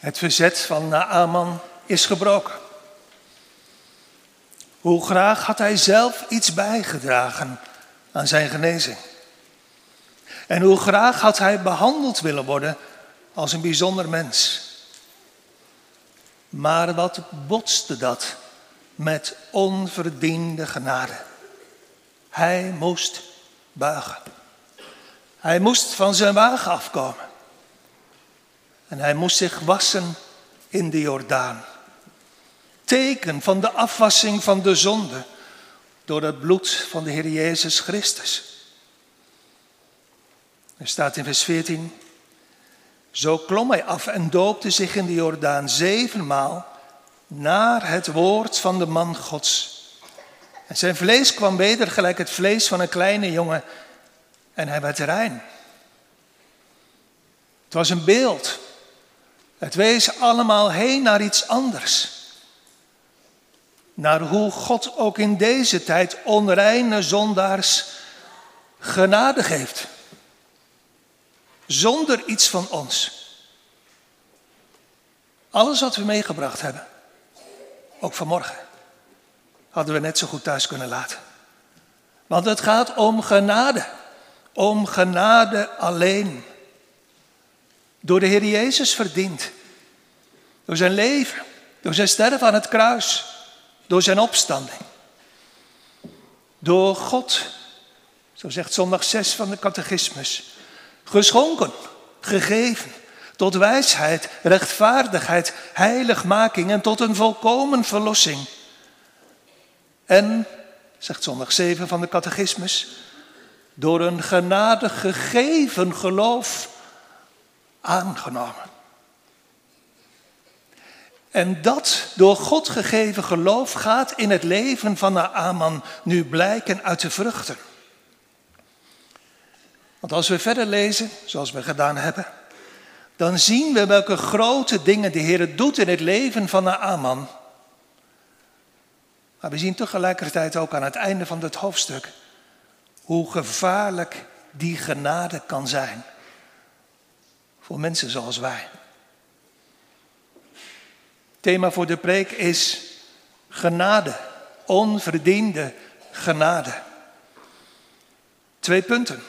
Het verzet van Naaman is gebroken. Hoe graag had hij zelf iets bijgedragen aan zijn genezing. En hoe graag had hij behandeld willen worden als een bijzonder mens. Maar wat botste dat met onverdiende genade. Hij moest buigen. Hij moest van zijn wagen afkomen. En hij moest zich wassen in de Jordaan. Teken van de afwassing van de zonde door het bloed van de Heer Jezus Christus. Er staat in vers 14, zo klom hij af en doopte zich in de Jordaan zevenmaal naar het woord van de man Gods. En zijn vlees kwam weder gelijk het vlees van een kleine jongen en hij werd rein. Het was een beeld. Het wees allemaal heen naar iets anders. Naar hoe God ook in deze tijd onreine zondaars genade geeft. Zonder iets van ons. Alles wat we meegebracht hebben, ook vanmorgen, hadden we net zo goed thuis kunnen laten. Want het gaat om genade. Om genade alleen. Door de Heer Jezus verdiend. Door zijn leven. Door zijn sterven aan het kruis. Door zijn opstanding. Door God. Zo zegt zondag 6 van de catechismus. Geschonken. Gegeven. Tot wijsheid, rechtvaardigheid, heiligmaking en tot een volkomen verlossing. En, zegt zondag 7 van de catechismus, door een genade gegeven geloof aangenomen. En dat door God gegeven geloof gaat in het leven van Naaman nu blijken uit de vruchten. Want als we verder lezen, zoals we gedaan hebben, dan zien we welke grote dingen de Heer doet in het leven van Naaman. Maar we zien tegelijkertijd ook aan het einde van dit hoofdstuk hoe gevaarlijk die genade kan zijn voor mensen zoals wij. Thema voor de preek is genade, onverdiende genade. Twee punten.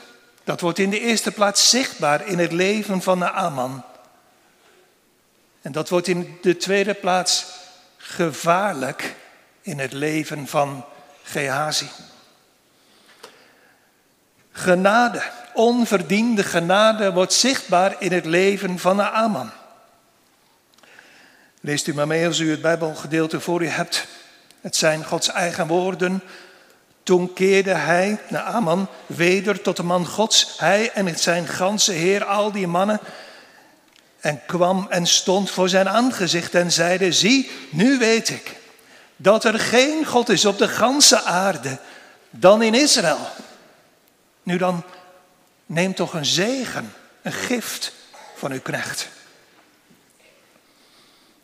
Dat wordt in de eerste plaats zichtbaar in het leven van Naaman. En dat wordt in de tweede plaats gevaarlijk in het leven van Gehazi. Genade, onverdiende genade wordt zichtbaar in het leven van Naaman. Leest u maar mee als u het Bijbelgedeelte voor u hebt. Het zijn Gods eigen woorden. Toen keerde hij, Naaman, weder tot de man Gods, hij en zijn ganse heer, al die mannen, en kwam en stond voor zijn aangezicht en zeide, zie, nu weet ik dat er geen God is op de ganse aarde dan in Israël. Nu dan, neem toch een zegen, een gift van uw knecht.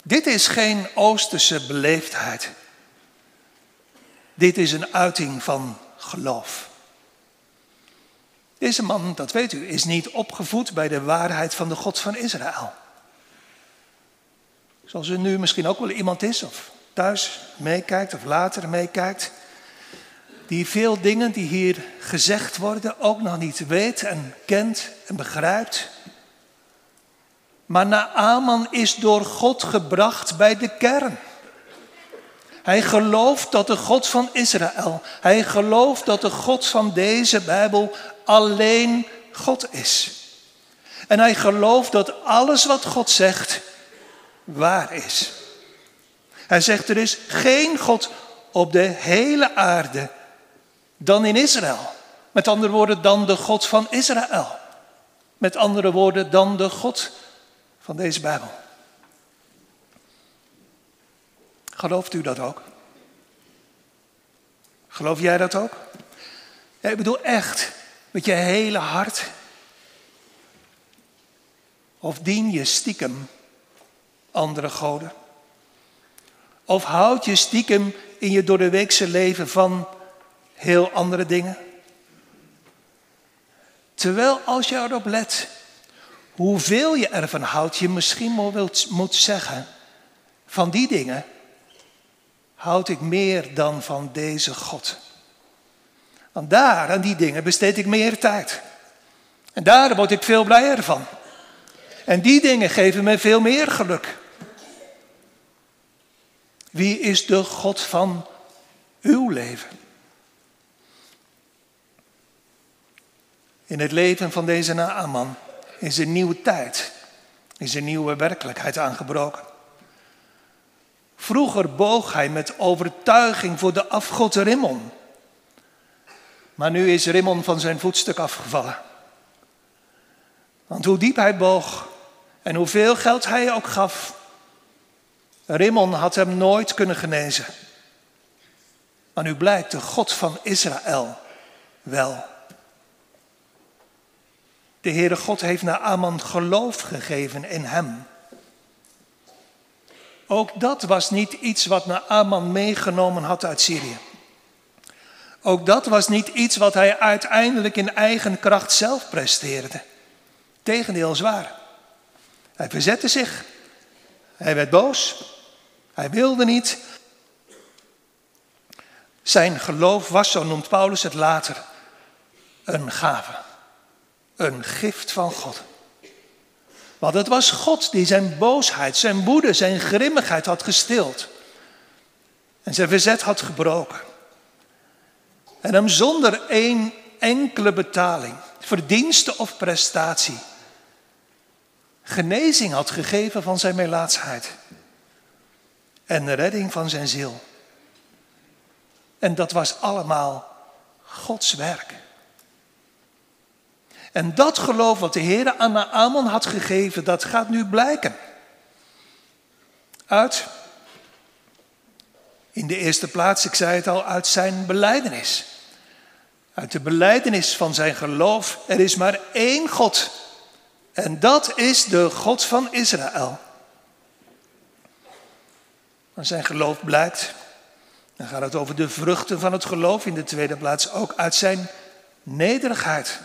Dit is geen Oosterse beleefdheid. Dit is een uiting van geloof. Deze man, dat weet u, is niet opgevoed bij de waarheid van de God van Israël. Zoals er nu misschien ook wel iemand is, of thuis meekijkt, of later meekijkt, die veel dingen die hier gezegd worden ook nog niet weet en kent en begrijpt. Maar Naaman is door God gebracht bij de kern. Hij gelooft dat de God van Israël, hij gelooft dat de God van deze Bijbel alleen God is. En hij gelooft dat alles wat God zegt waar is. Hij zegt er is geen God op de hele aarde dan in Israël. Met andere woorden, dan de God van Israël. Met andere woorden, dan de God van deze Bijbel. Gelooft u dat ook? Geloof jij dat ook? Ja, ik bedoel echt, met je hele hart. Of dien je stiekem andere goden? Of houd je stiekem in je door de weekse leven van heel andere dingen? Terwijl als je erop let hoeveel je ervan houdt, je misschien wel moet zeggen, van die dingen houd ik meer dan van deze God. Want daar, aan die dingen, besteed ik meer tijd. En daar word ik veel blijer van. En die dingen geven me veel meer geluk. Wie is de God van uw leven? In het leven van deze Naaman is een nieuwe tijd, is een nieuwe werkelijkheid aangebroken. Vroeger boog hij met overtuiging voor de afgod Rimmon. Maar nu is Rimmon van zijn voetstuk afgevallen. Want hoe diep hij boog en hoeveel geld hij ook gaf, Rimmon had hem nooit kunnen genezen. Maar nu blijkt de God van Israël wel. De Heere God heeft naar Aman geloof gegeven in hem. Ook dat was niet iets wat Naaman meegenomen had uit Syrië. Ook dat was niet iets wat hij uiteindelijk in eigen kracht zelf presteerde. Tegendeel zwaar. Hij verzette zich. Hij werd boos. Hij wilde niet. Zijn geloof was, zo noemt Paulus het later, een gave. Een gift van God. Want het was God die zijn boosheid, zijn woede, zijn grimmigheid had gestild. En zijn verzet had gebroken. En hem zonder één enkele betaling, verdienste of prestatie, genezing had gegeven van zijn melaatsheid. En redding van zijn ziel. En dat was allemaal Gods werk. En dat geloof wat de Heer aan Naaman had gegeven, dat gaat nu blijken. Uit, in de eerste plaats, ik zei het al, uit zijn beleidenis. Uit de beleidenis van zijn geloof, er is maar één God. En dat is de God van Israël. Maar zijn geloof blijkt, dan gaat het over de vruchten van het geloof in de tweede plaats, ook uit zijn nederigheid.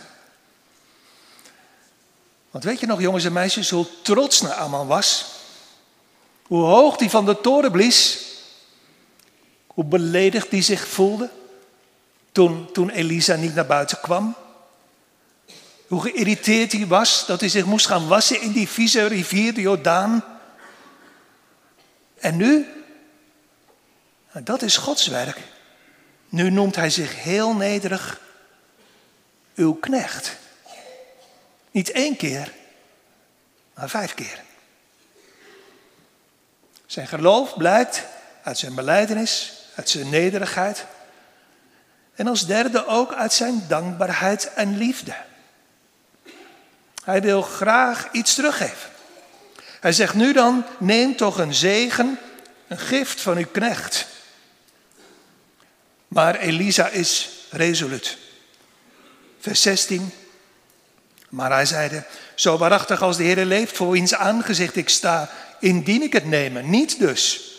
Want weet je nog, jongens en meisjes, hoe trots Naaman was? Hoe hoog hij van de toren blies? Hoe beledigd hij zich voelde toen, toen Elisa niet naar buiten kwam? Hoe geïrriteerd hij was dat hij zich moest gaan wassen in die vieze rivier de Jordaan? En nu? Nou, dat is Gods werk. Nu noemt hij zich heel nederig uw knecht. Niet één keer, maar vijf keer. Zijn geloof blijkt uit zijn beleidenis, uit zijn nederigheid. En als derde ook uit zijn dankbaarheid en liefde. Hij wil graag iets teruggeven. Hij zegt nu dan, neem toch een zegen, een gift van uw knecht. Maar Elisa is resoluut. Vers 16. Maar hij zeide, zo waarachtig als de Heer leeft, voor wiens aangezicht ik sta, indien ik het nemen, niet dus.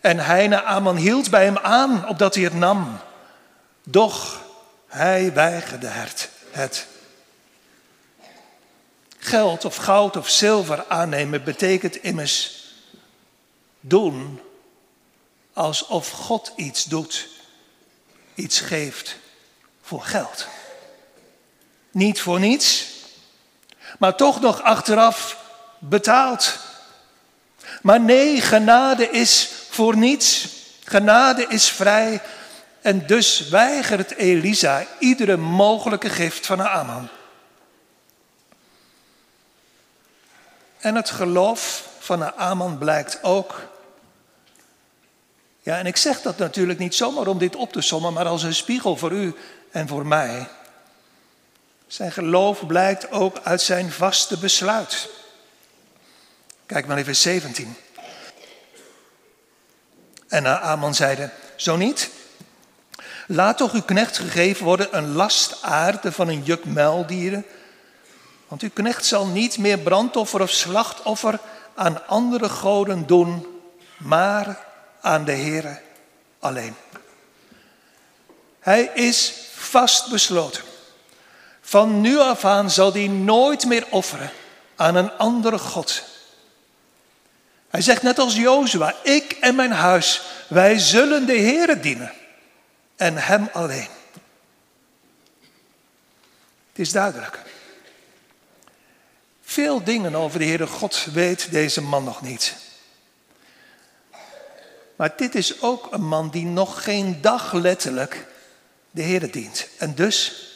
En na Aman hield bij hem aan, opdat hij het nam. Doch hij weigerde het. Geld of goud of zilver aannemen betekent immers doen alsof God iets doet, iets geeft voor geld. Niet voor niets, maar toch nog achteraf betaald. Maar nee, genade is voor niets. Genade is vrij. En dus weigert Elisa iedere mogelijke gift van Aman. En het geloof van Aman blijkt ook. Ja, en ik zeg dat natuurlijk niet zomaar om dit op te sommen, maar als een spiegel voor u en voor mij. Zijn geloof blijkt ook uit zijn vaste besluit. Kijk maar even 17. En Aman zeide, zo niet. Laat toch uw knecht gegeven worden een last aarde van een juk muildieren. Want uw knecht zal niet meer brandoffer of slachtoffer aan andere goden doen, maar aan de Heere alleen. Hij is vast besloten. Van nu af aan zal hij nooit meer offeren aan een andere God. Hij zegt net als Jozua, ik en mijn huis, wij zullen de Heere dienen en Hem alleen. Het is duidelijk. Veel dingen over de Heere God weet deze man nog niet. Maar dit is ook een man die nog geen dag letterlijk de Heere dient. En dus,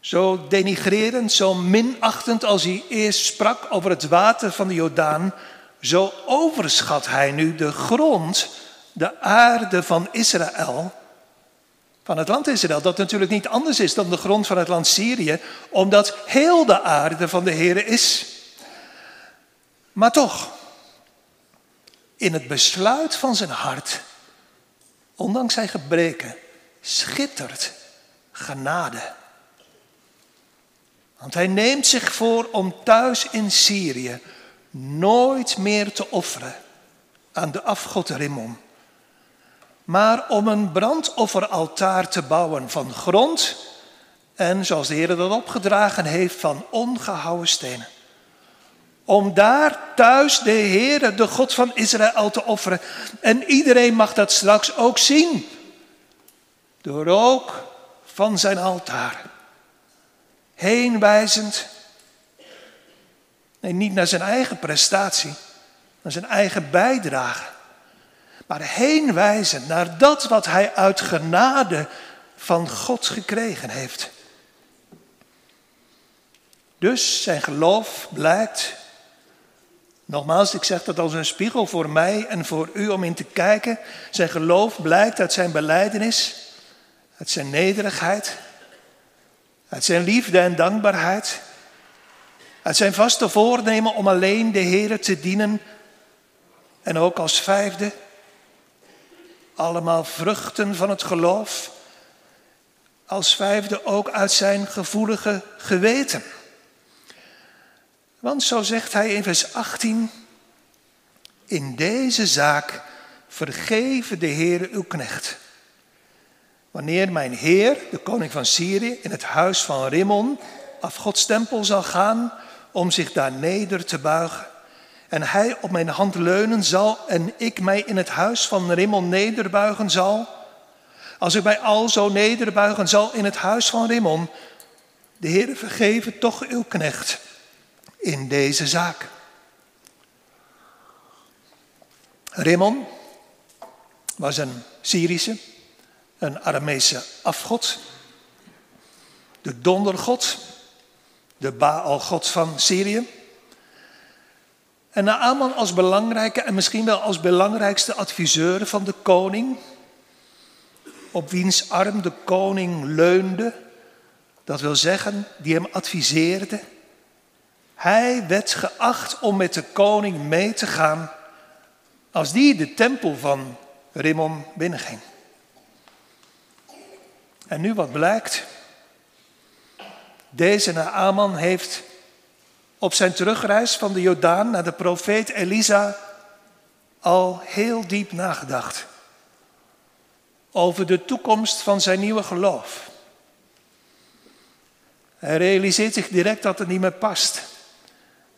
zo denigrerend, zo minachtend als hij eerst sprak over het water van de Jordaan, zo overschat hij nu de grond, de aarde van Israël, van het land Israël, dat natuurlijk niet anders is dan de grond van het land Syrië, omdat heel de aarde van de Heere is. Maar toch, in het besluit van zijn hart, ondanks zijn gebreken, schittert genade. Want hij neemt zich voor om thuis in Syrië nooit meer te offeren aan de afgod Rimmon, maar om een brandofferaltaar te bouwen van grond en, zoals de Heer dat opgedragen heeft, van ongehouwen stenen. Om daar thuis de Heere, de God van Israël, te offeren. En iedereen mag dat straks ook zien. De rook van zijn altaar. Heenwijzend. Nee, niet naar zijn eigen prestatie, naar zijn eigen bijdrage. Maar heenwijzend naar dat wat hij uit genade van God gekregen heeft. Dus zijn geloof blijkt Nogmaals, ik zeg dat als een spiegel voor mij en voor u om in te kijken. Zijn geloof blijkt uit zijn beleidenis, uit zijn nederigheid, uit zijn liefde en dankbaarheid, uit zijn vaste voornemen om alleen de Heer te dienen. En ook als vijfde, allemaal vruchten van het geloof. Als vijfde ook uit zijn gevoelige geweten. Want zo zegt hij in vers 18, in deze zaak vergeven de Heer uw knecht. Wanneer mijn Heer, de koning van Syrië, in het huis van Rimmon, af Gods tempel zal gaan om zich daar neder te buigen, en hij op mijn hand leunen zal en ik mij in het huis van Rimmon nederbuigen zal, als ik mij al zo nederbuigen zal in het huis van Rimmon, de Heer vergeven toch uw knecht in deze zaak. Rimmon was een Syrische, een Aramese afgod, de dondergod, de Baalgod van Syrië. En Naaman als belangrijke en misschien wel als belangrijkste adviseur van de koning, op wiens arm de koning leunde, dat wil zeggen, die hem adviseerde hij werd geacht om met de koning mee te gaan als die de tempel van Rimmon binnenging. En nu wat blijkt? Deze Naaman heeft op zijn terugreis van de Jordaan naar de profeet Elisa al heel diep nagedacht over de toekomst van zijn nieuwe geloof. Hij realiseert zich direct dat het niet meer past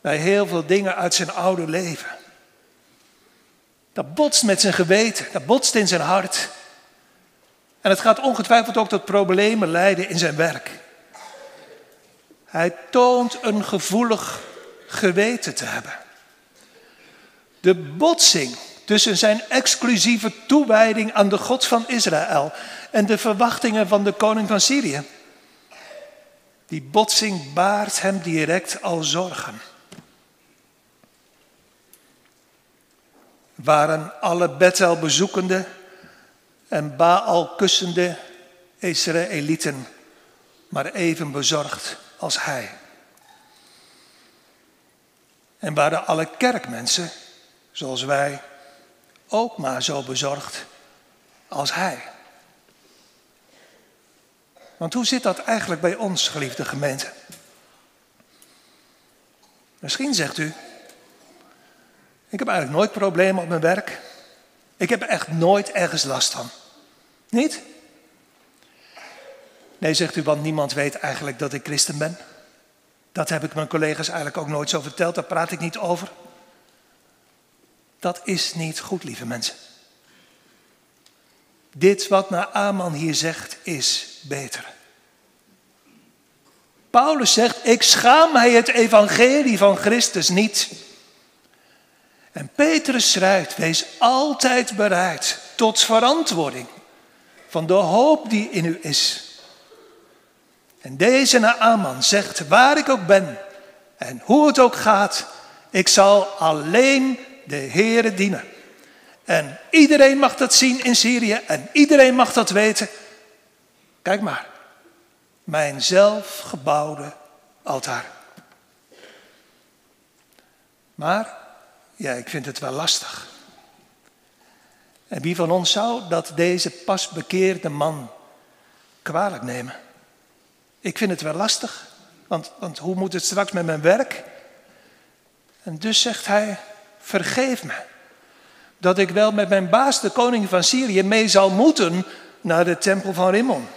bij heel veel dingen uit zijn oude leven. Dat botst met zijn geweten, dat botst in zijn hart. En het gaat ongetwijfeld ook tot problemen leiden in zijn werk. Hij toont een gevoelig geweten te hebben. De botsing tussen zijn exclusieve toewijding aan de God van Israël en de verwachtingen van de koning van Syrië. Die botsing baart hem direct al zorgen. waren alle Bethel bezoekende en Baal kussende Israëlieten maar even bezorgd als hij. En waren alle kerkmensen, zoals wij, ook maar zo bezorgd als hij. Want hoe zit dat eigenlijk bij ons, geliefde gemeente? Misschien zegt u, ik heb eigenlijk nooit problemen op mijn werk. Ik heb echt nooit ergens last van. Niet? Nee, zegt u, want niemand weet eigenlijk dat ik christen ben. Dat heb ik mijn collega's eigenlijk ook nooit zo verteld, daar praat ik niet over. Dat is niet goed, lieve mensen. Dit wat Naaman hier zegt is beter. Paulus zegt, ik schaam mij het evangelie van Christus niet. En Petrus schrijft, wees altijd bereid tot verantwoording van de hoop die in u is. En deze Naaman zegt, waar ik ook ben en hoe het ook gaat, ik zal alleen de Heere dienen. En iedereen mag dat zien in Syrië en iedereen mag dat weten. Kijk maar, mijn zelfgebouwde altaar. Maar, ja, ik vind het wel lastig. En wie van ons zou dat deze pas bekeerde man kwalijk nemen? Ik vind het wel lastig, want, want hoe moet het straks met mijn werk? En dus zegt hij, vergeef me dat ik wel met mijn baas, de koning van Syrië, mee zal moeten naar de tempel van Rimmon.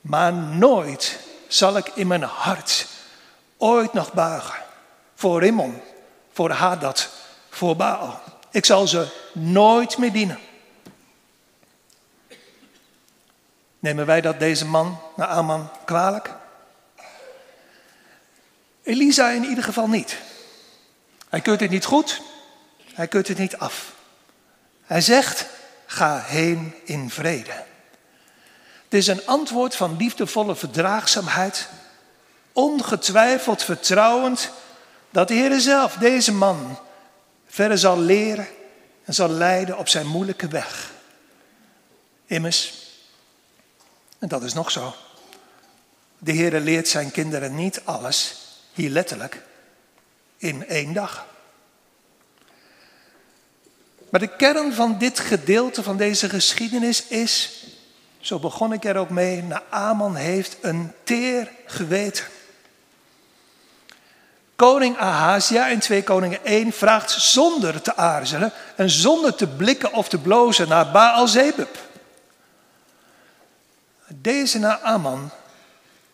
Maar nooit zal ik in mijn hart ooit nog buigen voor Rimmon, voor Hadad, voor Baal. Ik zal ze nooit meer dienen. Nemen wij dat deze man, naar Aman, kwalijk? Elisa in ieder geval niet. Hij keurt het niet goed, hij keurt het niet af. Hij zegt, ga heen in vrede. Het is een antwoord van liefdevolle verdraagzaamheid, ongetwijfeld vertrouwend dat de Heer zelf deze man verder zal leren en zal leiden op zijn moeilijke weg. Immers, en dat is nog zo, de Heer leert zijn kinderen niet alles, hier letterlijk, in één dag. Maar de kern van dit gedeelte van deze geschiedenis is, zo begon ik er ook mee, Naaman heeft een teer geweten. Koning Ahazia in 2 Koningen 1 vraagt zonder te aarzelen en zonder te blikken of te blozen naar Baal Zebub. Deze Naaman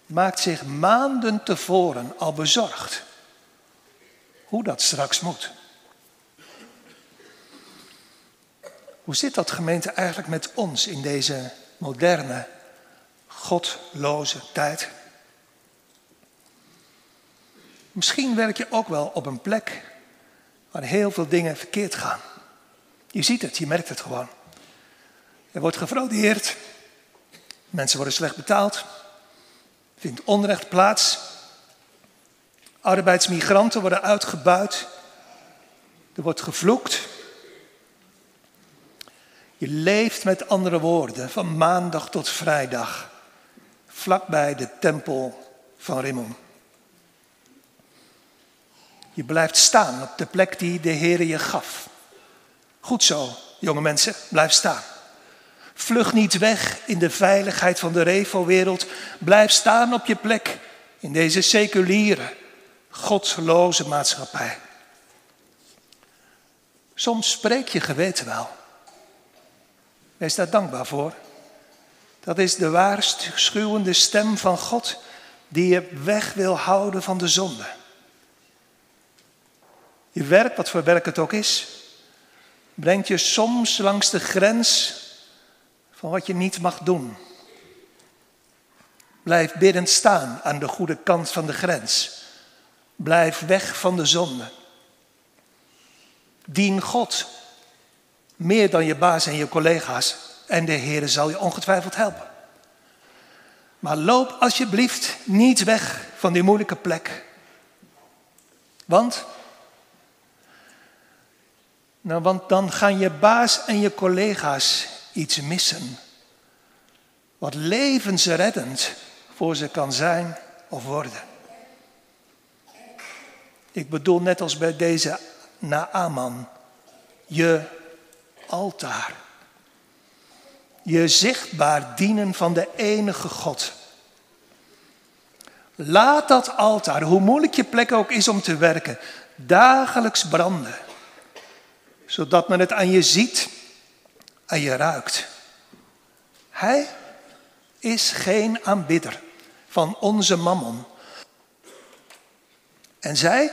maakt zich maanden tevoren al bezorgd hoe dat straks moet. Hoe zit dat gemeente eigenlijk met ons in deze moderne, godloze tijd? Misschien werk je ook wel op een plek waar heel veel dingen verkeerd gaan. Je ziet het, je merkt het gewoon. Er wordt gefraudeerd, mensen worden slecht betaald, vindt onrecht plaats, arbeidsmigranten worden uitgebuit, er wordt gevloekt. Je leeft met andere woorden van maandag tot vrijdag, vlakbij de tempel van Rimmon. Je blijft staan op de plek die de Heer je gaf. Goed zo, jonge mensen, blijf staan. Vlug niet weg in de veiligheid van de revo-wereld. Blijf staan op je plek in deze seculiere, godloze maatschappij. Soms spreek je geweten wel. Wees daar dankbaar voor. Dat is de waarschuwende stem van God die je weg wil houden van de zonde. Je werk, wat voor werk het ook is, brengt je soms langs de grens van wat je niet mag doen. Blijf biddend staan aan de goede kant van de grens. Blijf weg van de zonde. Dien God meer dan je baas en je collega's en de Heer zal je ongetwijfeld helpen. Maar loop alsjeblieft niet weg van die moeilijke plek. Want nou, want dan gaan je baas en je collega's iets missen. Wat levensreddend voor ze kan zijn of worden. Ik bedoel net als bij deze Naaman, je altaar. Je zichtbaar dienen van de enige God. Laat dat altaar, hoe moeilijk je plek ook is om te werken, dagelijks branden zodat men het aan je ziet, en je ruikt. Hij is geen aanbidder van onze mammon, En zij?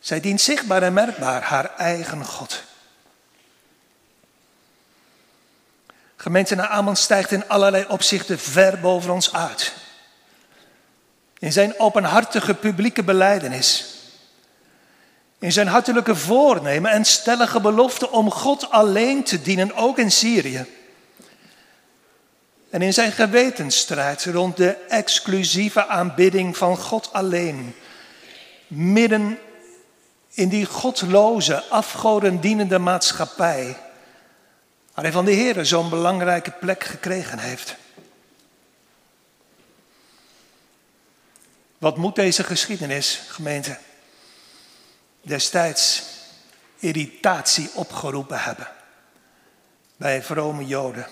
Zij dient zichtbaar en merkbaar haar eigen God. Gemeente Naaman stijgt in allerlei opzichten ver boven ons uit. In zijn openhartige publieke beleidenis. In zijn hartelijke voornemen en stellige belofte om God alleen te dienen, ook in Syrië. En in zijn gewetensstrijd rond de exclusieve aanbidding van God alleen. Midden in die godloze, afgodendienende maatschappij. Waar hij van de Heer zo'n belangrijke plek gekregen heeft. Wat moet deze geschiedenis, gemeente, destijds irritatie opgeroepen hebben bij vrome Joden?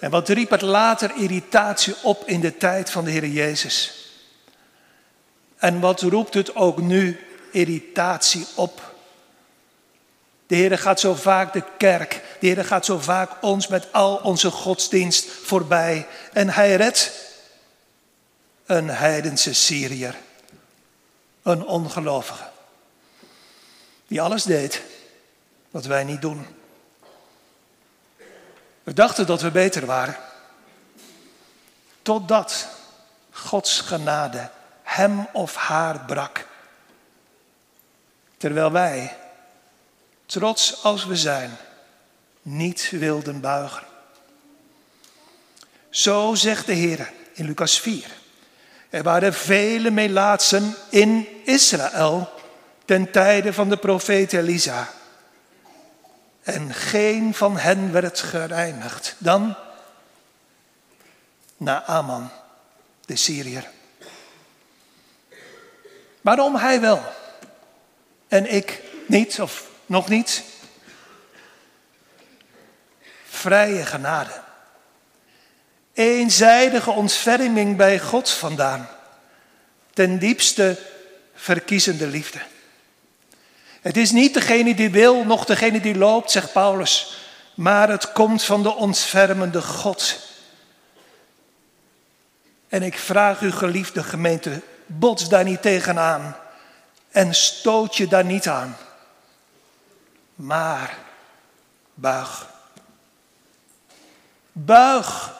En wat riep het later irritatie op in de tijd van de Heer Jezus? En wat roept het ook nu irritatie op? De Heer gaat zo vaak de kerk, de Heer gaat zo vaak ons met al onze godsdienst voorbij. En hij redt een heidense Syriër, een ongelovige, die alles deed wat wij niet doen. We dachten dat we beter waren. Totdat Gods genade hem of haar brak. Terwijl wij, trots als we zijn, niet wilden buigen. Zo zegt de Heer in Lucas 4. Er waren vele melaatsen in Israël ten tijde van de profeet Elisa. En geen van hen werd gereinigd dan Naaman, de Syriër. Waarom hij wel en ik niet of nog niet? Vrije genade. Eenzijdige ontferming bij God vandaan. Ten diepste verkiezende liefde. Het is niet degene die wil, noch degene die loopt, zegt Paulus, maar het komt van de ontfermende God. En ik vraag u, geliefde gemeente, bots daar niet tegenaan en stoot je daar niet aan. Maar buig. Buig,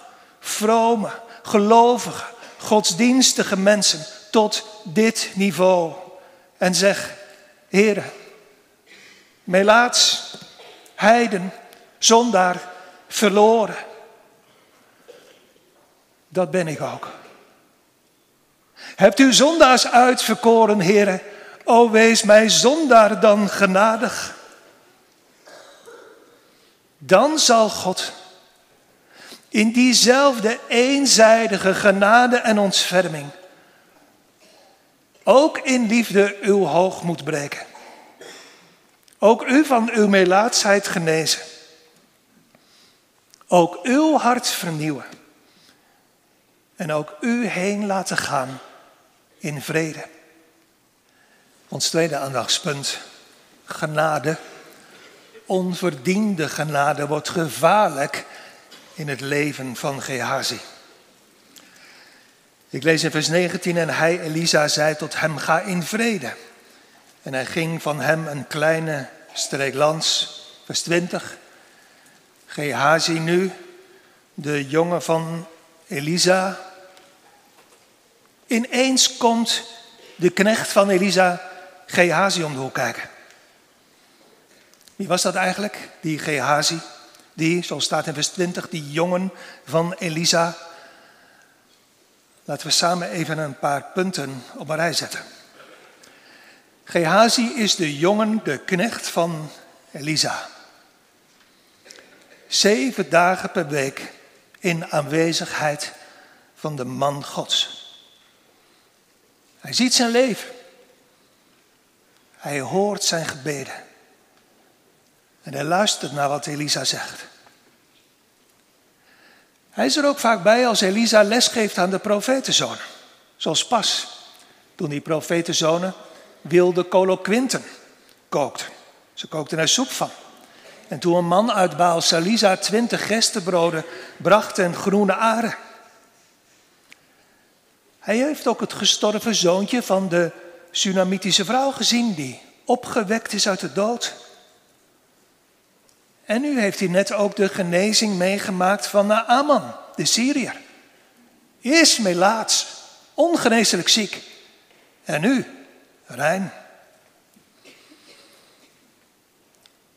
vrome, gelovige, godsdienstige mensen tot dit niveau. En zeg, Heere, Melaats, heiden, zondaar, verloren. Dat ben ik ook. Hebt u zondaars uitverkoren, heren? O wees mij zondaar dan genadig. Dan zal God in diezelfde eenzijdige genade en ontferming ook in liefde uw hoogmoed breken. Ook u van uw melaatsheid genezen. Ook uw hart vernieuwen. En ook u heen laten gaan in vrede. Ons tweede aandachtspunt, genade. Onverdiende genade wordt gevaarlijk in het leven van Gehazi. Ik lees in vers 19 en hij, Elisa, zei tot hem, ga in vrede. En hij ging van hem een kleine streek lands, vers 20. Gehazi nu, de jongen van Elisa. Ineens komt de knecht van Elisa Gehazi om de hoek kijken. Wie was dat eigenlijk, die Gehazi? Die, zoals staat in vers 20, die jongen van Elisa. Laten we samen even een paar punten op een rij zetten. Gehazi is de jongen, de knecht van Elisa. Zeven dagen per week in aanwezigheid van de man Gods. Hij ziet zijn leven. Hij hoort zijn gebeden. En hij luistert naar wat Elisa zegt. Hij is er ook vaak bij als Elisa lesgeeft aan de profetenzonen. Zoals pas, toen die profetenzonen wilde coloquinten kookte. Ze kookten er soep van. En toen een man uit Baal Salisa twintig gestenbroden bracht en groene aren. Hij heeft ook het gestorven zoontje van de Sunamitische vrouw gezien, die opgewekt is uit de dood. En nu heeft hij net ook de genezing meegemaakt van Naaman, de Syriër. Eerst melaats, ongeneeslijk ziek. En nu rein.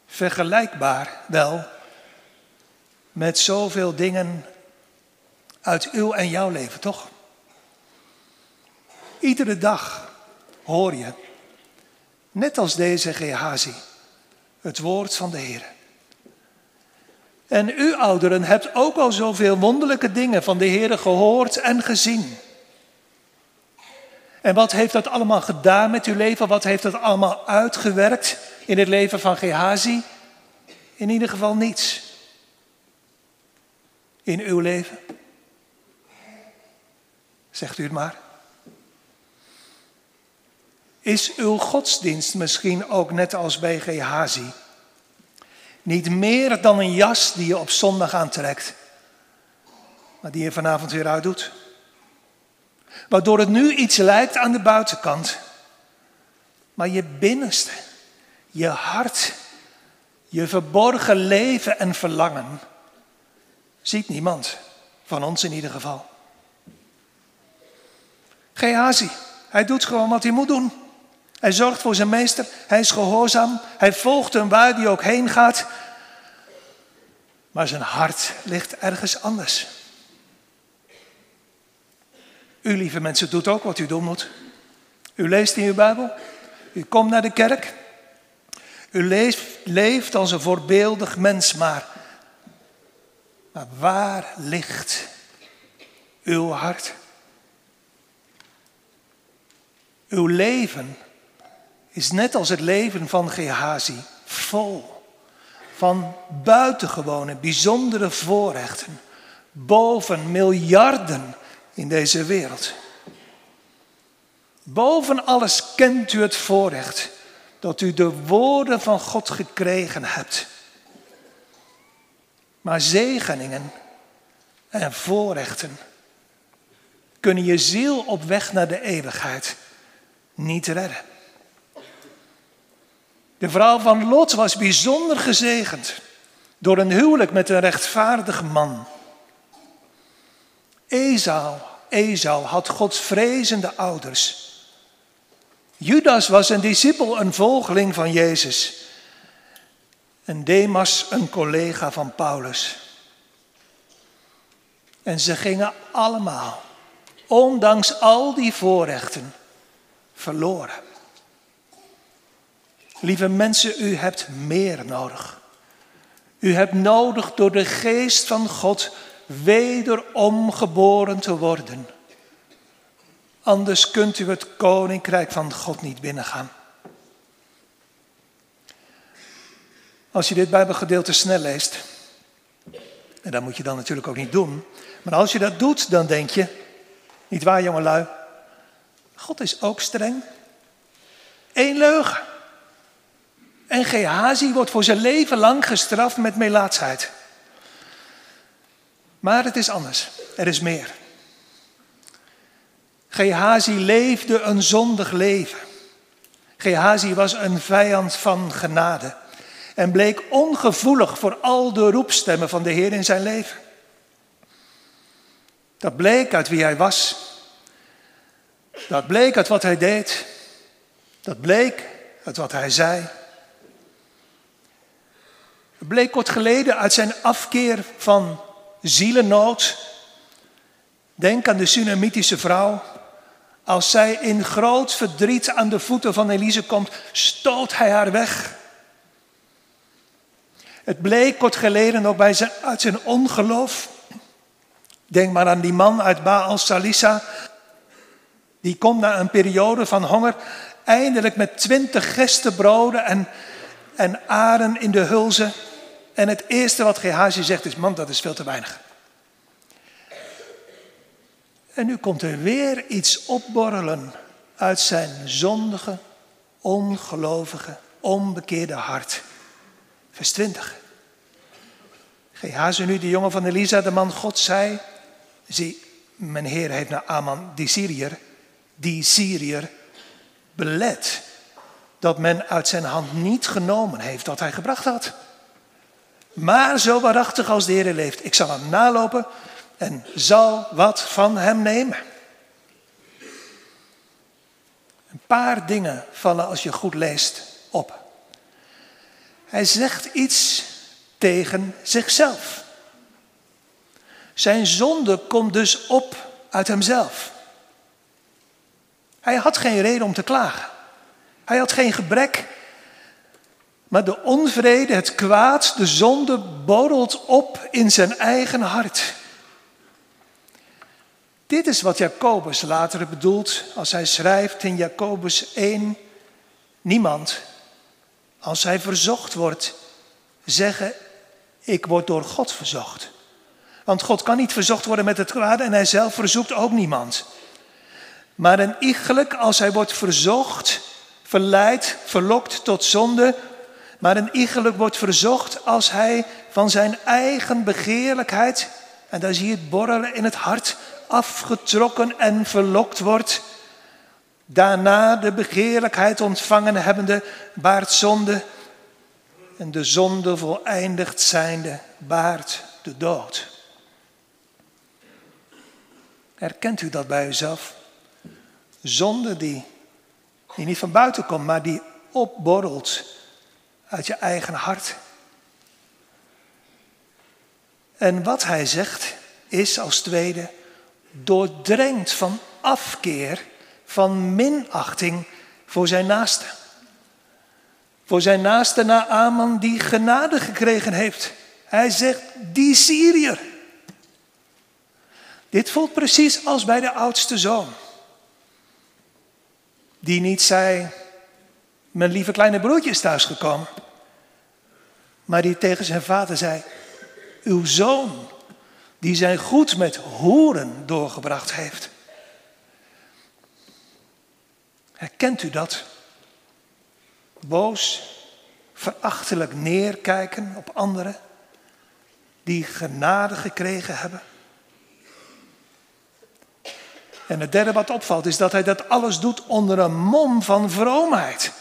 Vergelijkbaar wel met zoveel dingen uit uw en jouw leven, toch? Iedere dag hoor je, net als deze Gehazi, het woord van de Heer. En u ouderen hebt ook al zoveel wonderlijke dingen van de Heer gehoord en gezien. En wat heeft dat allemaal gedaan met uw leven? Wat heeft dat allemaal uitgewerkt in het leven van Gehazi? In ieder geval niets. In uw leven? Zegt u het maar. Is uw godsdienst misschien ook net als bij Gehazi? Niet meer dan een jas die je op zondag aantrekt, maar die je vanavond weer uitdoet? Waardoor het nu iets lijkt aan de buitenkant, maar je binnenste, je hart, je verborgen leven en verlangen ziet niemand, van ons in ieder geval. Gehazi, hij doet gewoon wat hij moet doen. Hij zorgt voor zijn meester, hij is gehoorzaam, hij volgt hem waar hij ook heen gaat. Maar zijn hart ligt ergens anders. U, lieve mensen, doet ook wat u doen moet. U leest in uw Bijbel, u komt naar de kerk, u leeft, leeft als een voorbeeldig mens, maar, maar waar ligt uw hart? Uw leven is net als het leven van Gehazi vol van buitengewone, bijzondere voorrechten boven miljarden in deze wereld. Boven alles kent u het voorrecht dat u de woorden van God gekregen hebt. Maar zegeningen en voorrechten kunnen je ziel op weg naar de eeuwigheid niet redden. De vrouw van Lot was bijzonder gezegend door een huwelijk met een rechtvaardig man. Esau, Esau had godsvrezende ouders. Judas was een discipel, een volgeling van Jezus. En Demas een collega van Paulus. En ze gingen allemaal, ondanks al die voorrechten, verloren. Lieve mensen, u hebt meer nodig. U hebt nodig door de geest van God wederom geboren te worden. Anders kunt u het koninkrijk van God niet binnengaan. Als je dit Bijbelgedeelte snel leest, en dat moet je dan natuurlijk ook niet doen, maar als je dat doet, dan denk je, niet waar jongelui, God is ook streng. Eén leugen. En Gehazi wordt voor zijn leven lang gestraft met melaatsheid. Maar het is anders. Er is meer. Gehazi leefde een zondig leven. Gehazi was een vijand van genade en bleek ongevoelig voor al de roepstemmen van de Heer in zijn leven. Dat bleek uit wie hij was. Dat bleek uit wat hij deed. Dat bleek uit wat hij zei. Bleek kort geleden uit zijn afkeer van zielennood. Denk aan de Sunamitische vrouw. Als zij in groot verdriet aan de voeten van Elise komt, stoot hij haar weg. Het bleek kort geleden ook bij zijn, uit zijn ongeloof. Denk maar aan die man uit Baal Salisa. Die komt na een periode van honger eindelijk met twintig gestebroden en, en aren in de hulzen en het eerste wat Gehazi zegt is, man, dat is veel te weinig. En nu komt er weer iets opborrelen uit zijn zondige, ongelovige, onbekeerde hart. Vers 20. Gehazi nu, de jongen van Elisa, de man God, zei, zie, mijn Heer heeft naar Aman, die Syriër, die Syriër belet dat men uit zijn hand niet genomen heeft wat hij gebracht had. Maar zo waarachtig als de Heer leeft, ik zal hem nalopen en zal wat van hem nemen. Een paar dingen vallen als je goed leest op. Hij zegt iets tegen zichzelf. Zijn zonde komt dus op uit hemzelf. Hij had geen reden om te klagen. Hij had geen gebrek. Maar de onvrede, het kwaad, de zonde borrelt op in zijn eigen hart. Dit is wat Jacobus later bedoelt als hij schrijft in Jacobus 1. Niemand, als hij verzocht wordt, zeggen, ik word door God verzocht. Want God kan niet verzocht worden met het kwade en hij zelf verzoekt ook niemand. Maar een iegelijk, als hij wordt verzocht, verleid, verlokt tot zonde. Maar een iegelijk wordt verzocht als hij van zijn eigen begeerlijkheid, en daar zie je het borrelen in het hart, afgetrokken en verlokt wordt. Daarna de begeerlijkheid ontvangen hebbende, baart zonde. En de zonde voleindigd zijnde, baart de dood. Herkent u dat bij uzelf? Zonde die, die niet van buiten komt, maar die opborrelt uit je eigen hart. En wat hij zegt is als tweede doordrenkt van afkeer, van minachting voor zijn naaste. Voor zijn naaste Naaman die genade gekregen heeft. Hij zegt, die Syriër. Dit voelt precies als bij de oudste zoon. Die niet zei, mijn lieve kleine broertje is thuisgekomen. Maar die tegen zijn vader zei, uw zoon, die zijn goed met horen doorgebracht heeft. Herkent u dat? Boos, verachtelijk neerkijken op anderen die genade gekregen hebben. En het derde wat opvalt is dat hij dat alles doet onder een mom van vroomheid.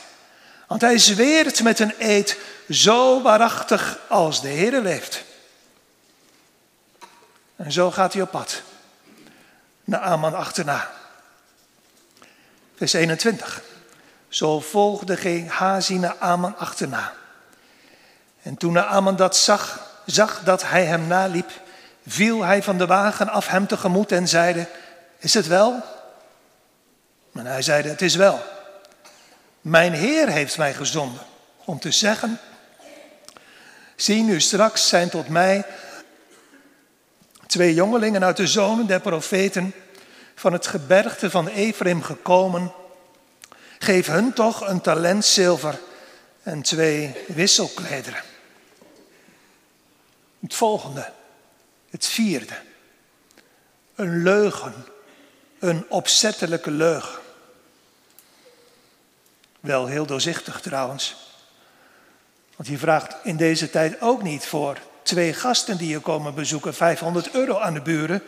Want hij zweert met een eed zo waarachtig als de Heer leeft. En zo gaat hij op pad. Naar Aman achterna. Vers 21. Zo volgde Gehazi Aman achterna. En toen Aman dat zag, zag dat hij hem naliep, viel hij van de wagen af hem tegemoet en zeide, is het wel? En hij zeide, het is wel. Mijn Heer heeft mij gezonden om te zeggen, zie nu straks zijn tot mij twee jongelingen uit de zonen der profeten van het gebergte van Ephraim gekomen. Geef hun toch een talent zilver en twee wisselklederen. Het volgende, het vierde. Een leugen, een opzettelijke leugen. Wel heel doorzichtig trouwens. Want je vraagt in deze tijd ook niet voor twee gasten die je komen bezoeken 500 euro aan de buren.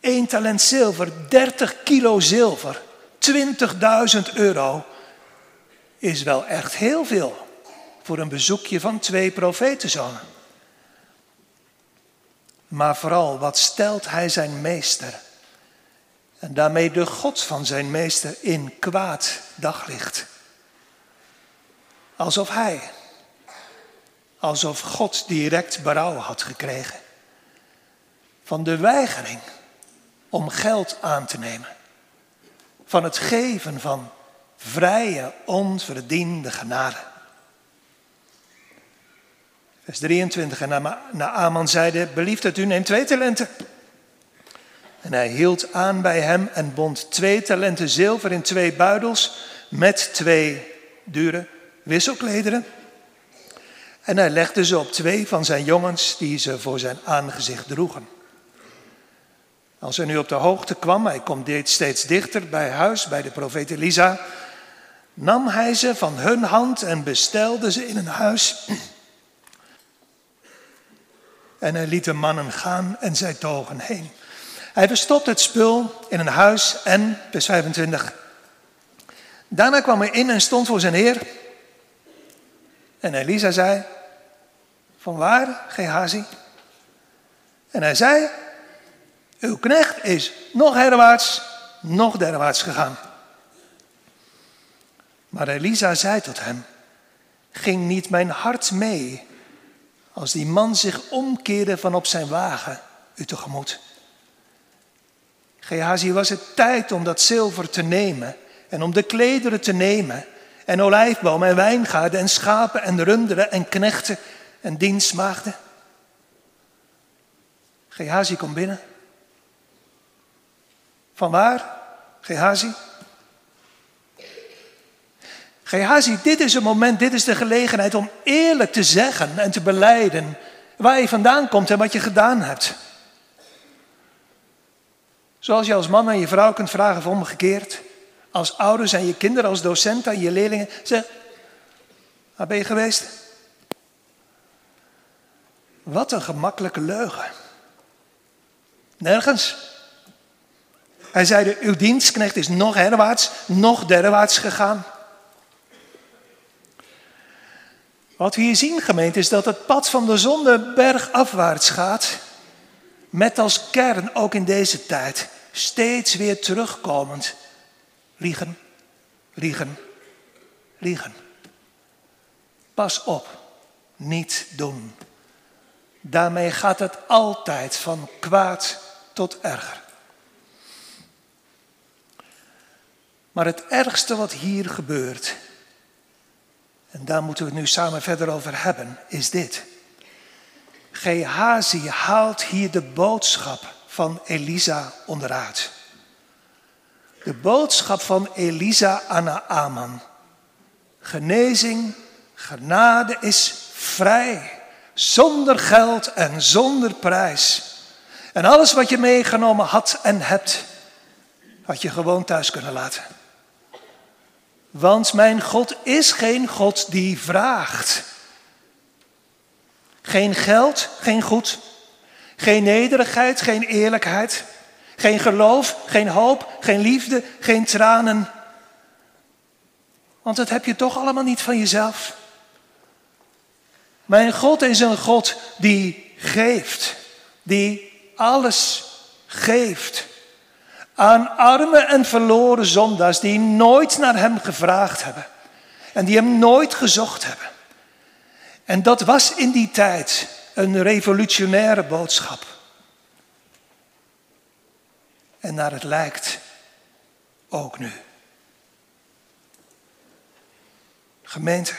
Eén talent zilver, 30 kilo zilver, 20.000 euro is wel echt heel veel voor een bezoekje van twee profetenzonen. Maar vooral, wat stelt hij zijn meester en daarmee de God van zijn meester in kwaad daglicht? Alsof hij alsof God direct berouw had gekregen van de weigering om geld aan te nemen, van het geven van vrije, onverdiende genade. Vers 23, en Naaman zeide, belieft het u, neem twee talenten. En hij hield aan bij hem en bond twee talenten zilver in twee buidels met twee dure wisselklederen. En hij legde ze op twee van zijn jongens die ze voor zijn aangezicht droegen. Als hij nu op de hoogte kwam, hij komt steeds dichter bij huis, bij de profeet Elisa, nam hij ze van hun hand en bestelde ze in een huis. En hij liet de mannen gaan en zij togen heen. Hij verstopt het spul in een huis en, vers 25. Daarna kwam hij in en stond voor zijn heer. En Elisa zei, van waar, Gehazi? En hij zei, uw knecht is nog herwaarts, nog derwaarts gegaan. Maar Elisa zei tot hem, ging niet mijn hart mee als die man zich omkeerde van op zijn wagen u tegemoet? Gehazi was het tijd om dat zilver te nemen en om de klederen te nemen en olijfbomen en wijngaarden en schapen en runderen en knechten en dienstmaagden. Gehazi komt binnen. Van waar, Gehazi? Gehazi, dit is het moment, dit is de gelegenheid om eerlijk te zeggen en te beleiden waar je vandaan komt en wat je gedaan hebt. Zoals je als man aan je vrouw kunt vragen of omgekeerd. Als ouders aan je kinderen, als docent aan je leerlingen. Zeg, waar ben je geweest? Wat een gemakkelijke leugen. Nergens. Hij zei, uw dienstknecht is nog herwaarts, nog derwaarts gegaan. Wat we hier zien, gemeente, is dat het pad van de zonde bergafwaarts gaat. Met als kern, ook in deze tijd, steeds weer terugkomend. Liegen, liegen, liegen. Pas op, niet doen. Daarmee gaat het altijd van kwaad tot erger. Maar het ergste wat hier gebeurt, en daar moeten we het nu samen verder over hebben, is dit. Gehazi haalt hier de boodschap van Elisa onderuit. De boodschap van Elisa aan Naaman. Genezing, genade is vrij, zonder geld en zonder prijs. En alles wat je meegenomen had en hebt, had je gewoon thuis kunnen laten. Want mijn God is geen God die vraagt. Geen geld, geen goed. Geen nederigheid, geen eerlijkheid. Geen geloof, geen hoop, geen liefde, geen tranen. Want dat heb je toch allemaal niet van jezelf. Mijn God is een God die geeft, die alles geeft aan arme en verloren zondaars die nooit naar Hem gevraagd hebben en die Hem nooit gezocht hebben. En dat was in die tijd een revolutionaire boodschap. En naar het lijkt ook nu. Gemeente,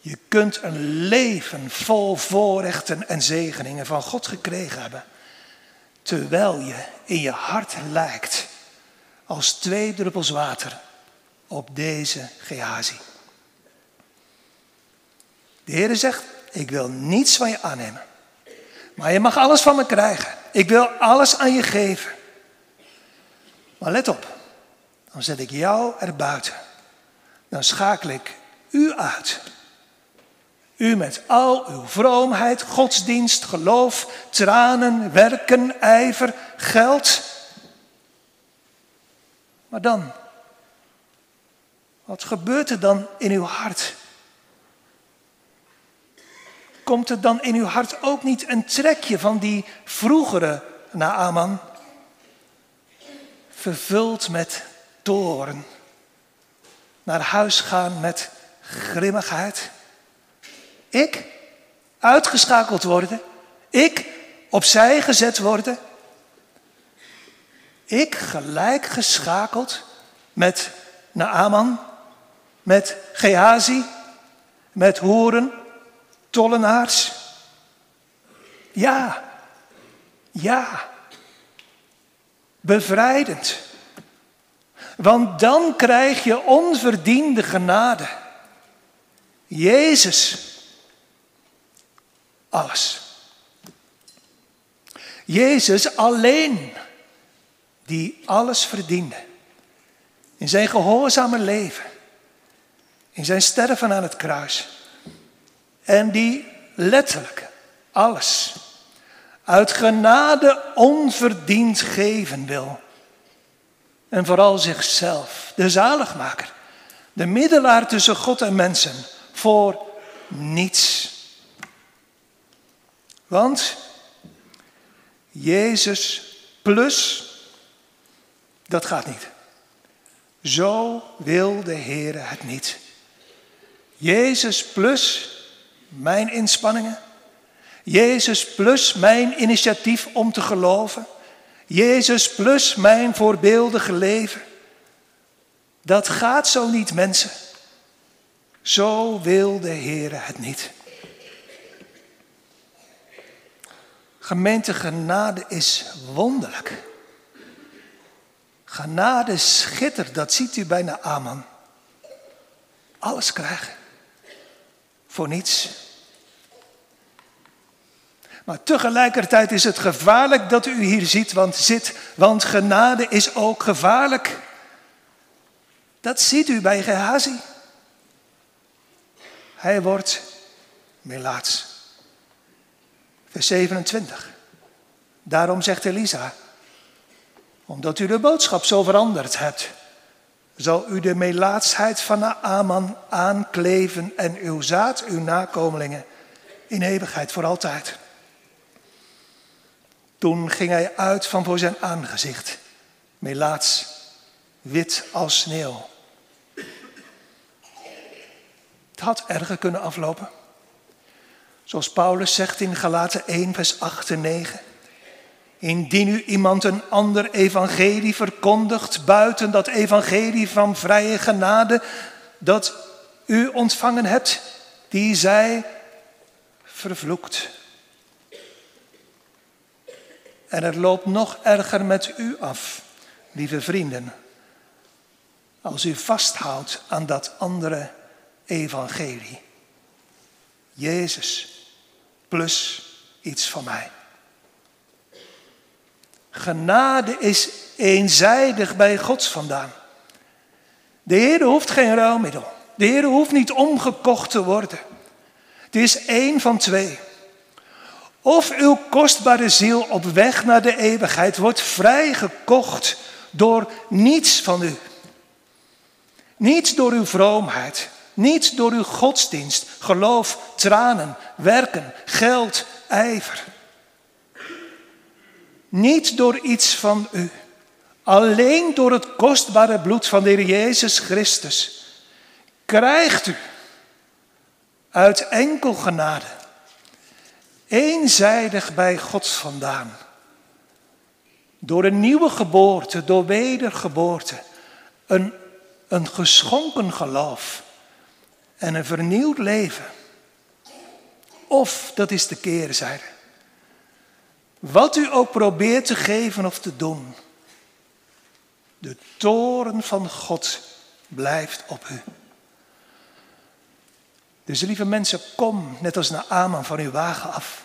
je kunt een leven vol voorrechten en zegeningen van God gekregen hebben terwijl je in je hart lijkt als twee druppels water op deze Gehazi. De Heer zegt, ik wil niets van je aannemen, maar je mag alles van me krijgen. Ik wil alles aan je geven. Maar let op, dan zet ik jou erbuiten. Dan schakel ik u uit. U met al uw vroomheid, godsdienst, geloof, tranen, werken, ijver, geld. Maar dan, wat gebeurt er dan in uw hart? Komt er dan in uw hart ook niet een trekje van die vroegere Naaman? Vervuld met toren. Naar huis gaan met grimmigheid. Ik uitgeschakeld worden. Ik opzij gezet worden. Ik gelijk geschakeld met Naaman, met Gehazi, met hoeren, tollenaars. Ja, ja, bevrijdend. Want dan krijg je onverdiende genade. Jezus alles. Jezus alleen, die alles verdiende. In zijn gehoorzame leven. In zijn sterven aan het kruis. En die letterlijk alles uit genade onverdiend geven wil. En vooral zichzelf, de zaligmaker, de middelaar tussen God en mensen, voor niets. Want Jezus plus, dat gaat niet. Zo wil de Heer het niet. Jezus plus mijn inspanningen. Jezus plus mijn initiatief om te geloven. Jezus plus mijn voorbeeldige leven. Dat gaat zo niet, mensen. Zo wil de Heer het niet. Gemeente genade is wonderlijk. Genade schittert, dat ziet u bijna Aman. Alles krijgen. Niets. Maar tegelijkertijd is het gevaarlijk dat u hier ziet, want, zit, want genade is ook gevaarlijk. Dat ziet u bij Gehazi. Hij wordt melaats. Vers 27. Daarom zegt Elisa, omdat u de boodschap zo veranderd hebt, zal u de melaatsheid van Naaman aankleven en uw zaad, uw nakomelingen, in eeuwigheid voor altijd. Toen ging hij uit van voor zijn aangezicht, melaats, wit als sneeuw. Het had erger kunnen aflopen. Zoals Paulus zegt in Galaten 1, vers 8 en 9. Indien u iemand een ander evangelie verkondigt buiten dat evangelie van vrije genade dat u ontvangen hebt, die zij vervloekt. En het loopt nog erger met u af, lieve vrienden, als u vasthoudt aan dat andere evangelie. Jezus plus iets van mij. Genade is eenzijdig bij God vandaan. De Heer hoeft geen ruilmiddel. De Heer hoeft niet omgekocht te worden. Het is één van twee. Of uw kostbare ziel op weg naar de eeuwigheid wordt vrijgekocht door niets van u. Niet door uw vroomheid, niet door uw godsdienst, geloof, tranen, werken, geld, ijver. Niet door iets van u. Alleen door het kostbare bloed van de Heer Jezus Christus krijgt u uit enkel genade, eenzijdig bij God vandaan, door een nieuwe geboorte, door wedergeboorte, een, een geschonken geloof en een vernieuwd leven. Of, dat is de keerzijde, wat u ook probeert te geven of te doen, de toren van God blijft op u. Dus lieve mensen, kom net als naar Aman van uw wagen af.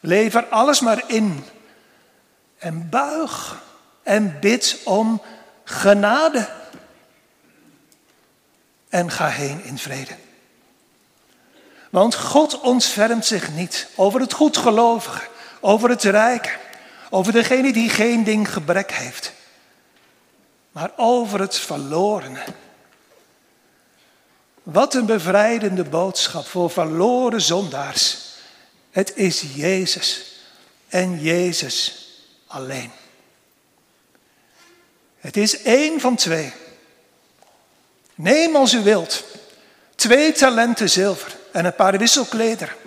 Lever alles maar in en buig en bid om genade. En ga heen in vrede. Want God ontfermt zich niet over het goedgelovige over het rijk, over degene die geen ding gebrek heeft, maar over het verlorene. Wat een bevrijdende boodschap voor verloren zondaars. Het is Jezus en Jezus alleen. Het is één van twee. Neem als u wilt twee talenten zilver en een paar wisselklederen.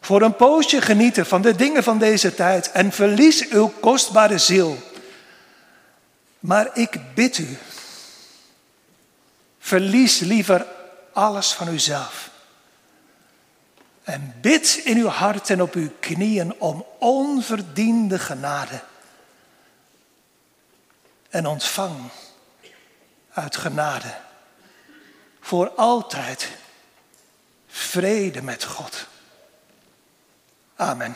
Voor een poosje genieten van de dingen van deze tijd en verlies uw kostbare ziel. Maar ik bid u, verlies liever alles van uzelf. En bid in uw hart en op uw knieën om onverdiende genade. En ontvang uit genade voor altijd vrede met God. Amen.